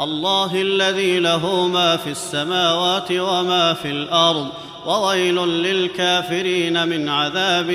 الله الذي له ما في السماوات وما في الأرض وويل للكافرين من عذاب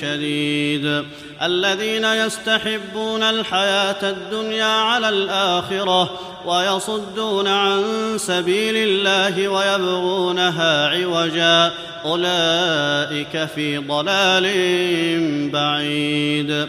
شديد. الذين يستحبون الحياة الدنيا على الآخرة ويصدون عن سبيل الله ويبغونها عوجا. أولئك في ضلال بعيد.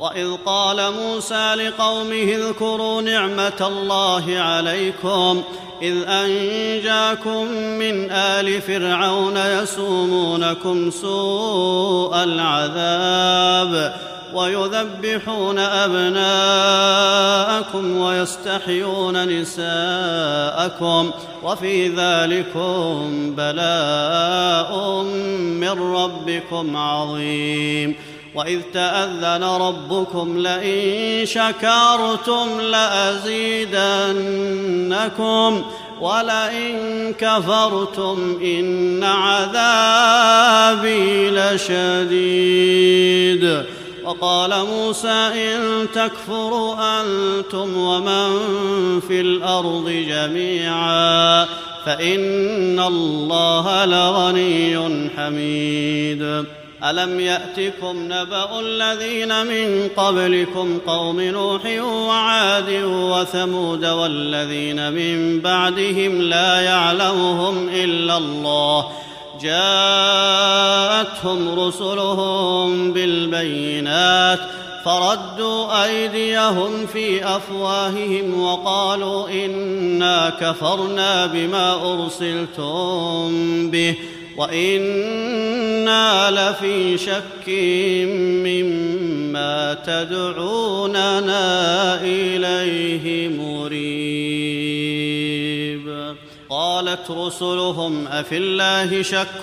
واذ قال موسى لقومه اذكروا نعمه الله عليكم اذ انجاكم من ال فرعون يسومونكم سوء العذاب ويذبحون ابناءكم ويستحيون نساءكم وفي ذلكم بلاء من ربكم عظيم واذ تاذن ربكم لئن شكرتم لازيدنكم ولئن كفرتم ان عذابي لشديد وقال موسى ان تكفروا أنتم ومن في الأرض جميعا فان الله لغني حميد ألم يأتكم نبأ الذين من قبلكم قوم نوح وعاد وثمود والذين من بعدهم لا يعلمهم إلا الله جاءتهم رسلهم بالبينات فردوا أيديهم في أفواههم وقالوا إنا كفرنا بما أرسلتم به وإنا لفي شك مما تدعوننا إليه مريب. قالت رسلهم أفي الله شك؟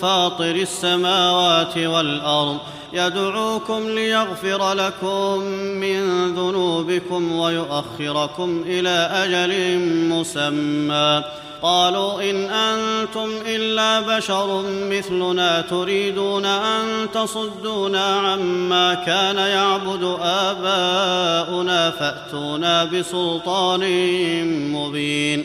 فاطر السماوات والأرض يدعوكم ليغفر لكم من ذنوبكم ويؤخركم إلى أجل مسمى. قالوا إن أنتم إلا بشر مثلنا تريدون أن تصدونا عما كان يعبد آباؤنا فأتونا بسلطان مبين.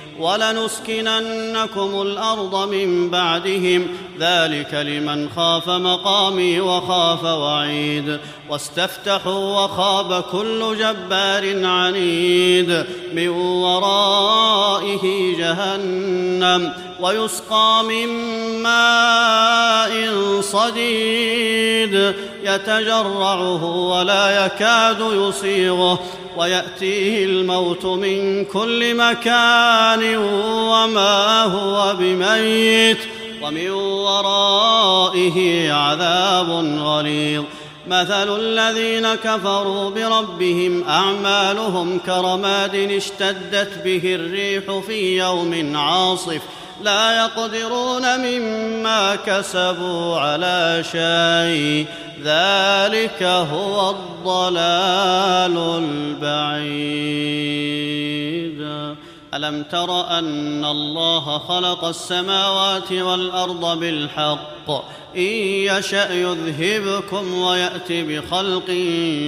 ولنسكننكم الأرض من بعدهم. ذلك لمن خاف مقامي وخاف وعيد. واستفتحوا وخاب كل جبار عنيد. من ورائه جهنم. ويسقى من ماء صديد. يتجرعه ولا يكاد يصيغه ويأتيه الموت من كل مكان وما هو بميت ومن ورائه عذاب غليظ. مثل الذين كفروا بربهم أعمالهم كرماد اشتدت به الريح في يوم عاصف لا يقدرون مما كسبوا على شيء. ذلك هو الضلال البعيد. ألم تر أن الله خلق السماوات والأرض بالحق؟ إن يشأ يذهبكم ويأت بخلق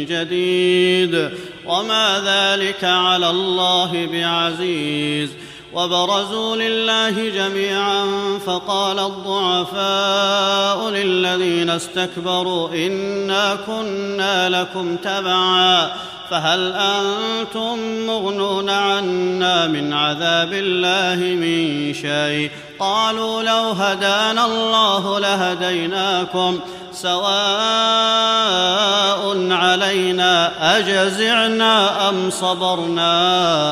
جديد. وما ذلك على الله بعزيز. وبرزوا لله جميعا فقال الضعفاء للذين استكبروا إنا كنا لكم تبعا فهل أنتم مغنون عنا من عذاب الله من شيء؟ قالوا لو هدانا الله لهديناكم سواء علينا أجزعنا أم صبرنا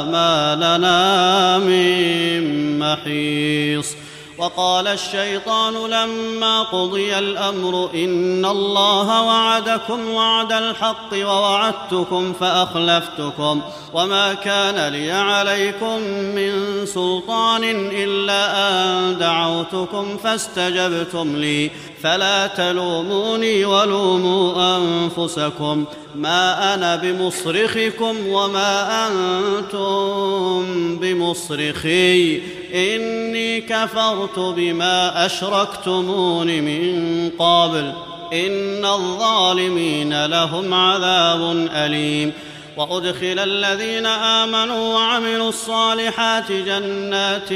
ما لنا من محيص وقال الشيطان لما قضي الأمر إن الله وعدكم وعد الحق ووعدتكم فأخلفتكم وما كان لي عليكم من سلطان إلا أن دعوتكم فاستجبتم لي فلا تلوموني ولوموا أنفسكم ما أنا بمصرخكم وما أنتم بمصرخي إني كفرت بما أشركتمون من قبل. إن الظالمين لهم عذاب أليم. وأدخل الذين آمنوا وعملوا الصالحات جنات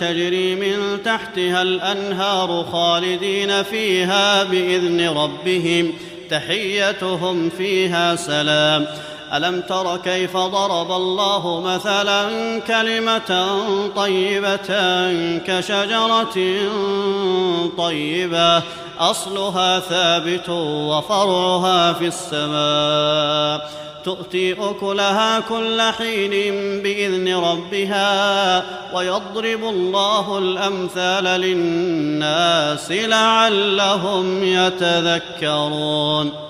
تجري من تحتها الأنهار خالدين فيها بإذن ربهم. تحيتهم فيها سلام. ألم تر كيف ضرب الله مثلا كلمة طيبة كشجرة طيبة؟ أصلها ثابت وفرعها في السماء. تؤتي أكلها كل حين بإذن ربها ويضرب الله الأمثال للناس لعلهم يتذكرون.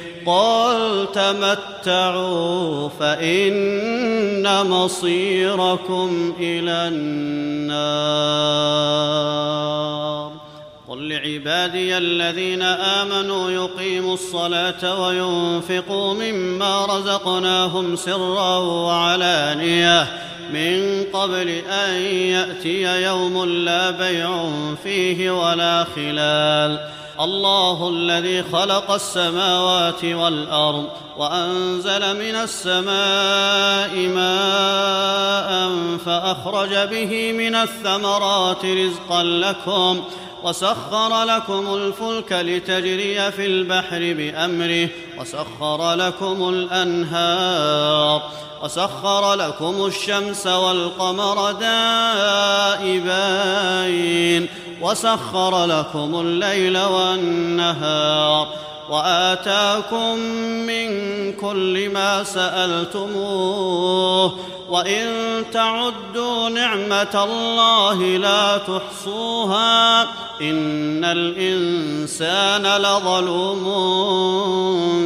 قل تمتعوا فإن مصيركم إلى النار. قل لعبادي الذين آمنوا يقيموا الصلاة وينفقوا مما رزقناهم سرا وعلانية. من قبل أن يأتي يوم لا بيع فيه ولا خلال. الله الذي خلق السماوات والأرض وأنزل من السماء ماء فأخرج به من الثمرات رزقا لكم وسخر لكم الفلك لتجري في البحر بأمره وسخر لكم الأنهار وسخر لكم الشمس والقمر دائبين وسخر لكم الليل والنهار وآتاكم من كل ما سألتموه وإن تعدوا نعمة الله لا تحصوها إن الإنسان لظلوم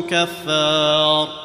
كفار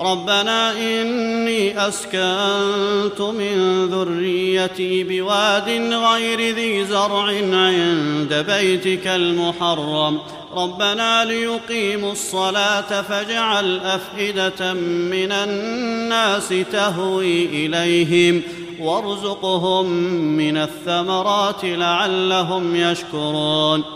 ربنا إني أسكنت من ذريتي بواد غير ذي زرع عند بيتك المحرم. ربنا ليقيموا الصلاة فاجعل أفئدة من الناس تهوي إليهم وارزقهم من الثمرات لعلهم يشكرون.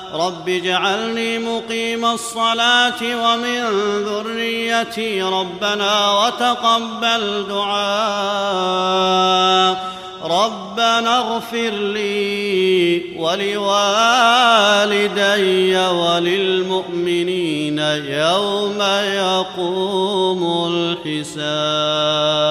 رب اجعلني مقيم الصلاة ومن ذريتي ربنا وتقبل دعاء. ربنا اغفر لي ولوالدي وللمؤمنين يوم يقوم الحساب.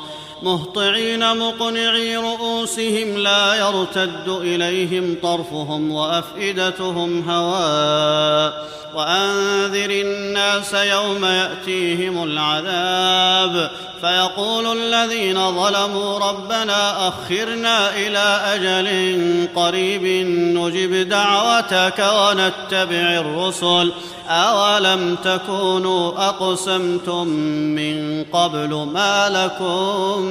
مهطعين مقنعي رؤوسهم لا يرتد إليهم طرفهم وأفئدتهم هواء وأنذر الناس يوم يأتيهم العذاب فيقول الذين ظلموا ربنا أخرنا إلى أجل قريب نجب دعوتك ونتبع الرسل أولم تكونوا أقسمتم من قبل ما لكم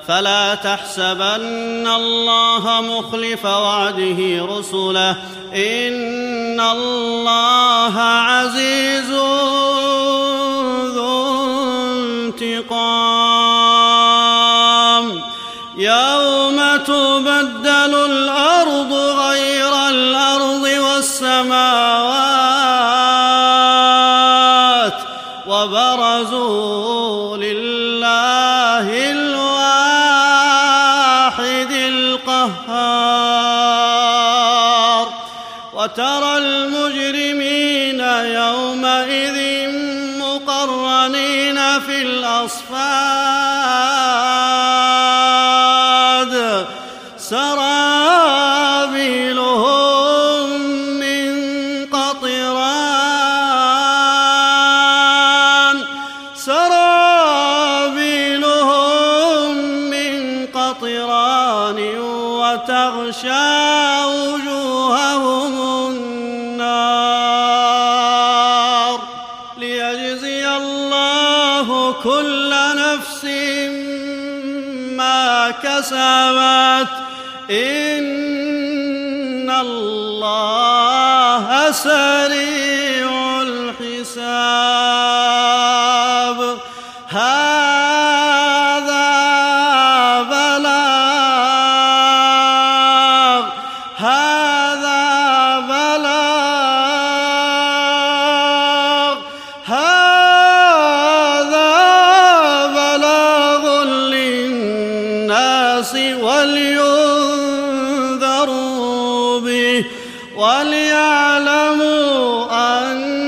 فلا تحسبن الله مخلف وعده رسله. إن الله عزيز ذو انتقام. يوم تبدل الأرض غير الأرض والسماوات وبرزوا الله سريع الحساب. هذا بلاغ هذا بلاغ هذا بلاغ للناس ولينذروا به وليعلموا انما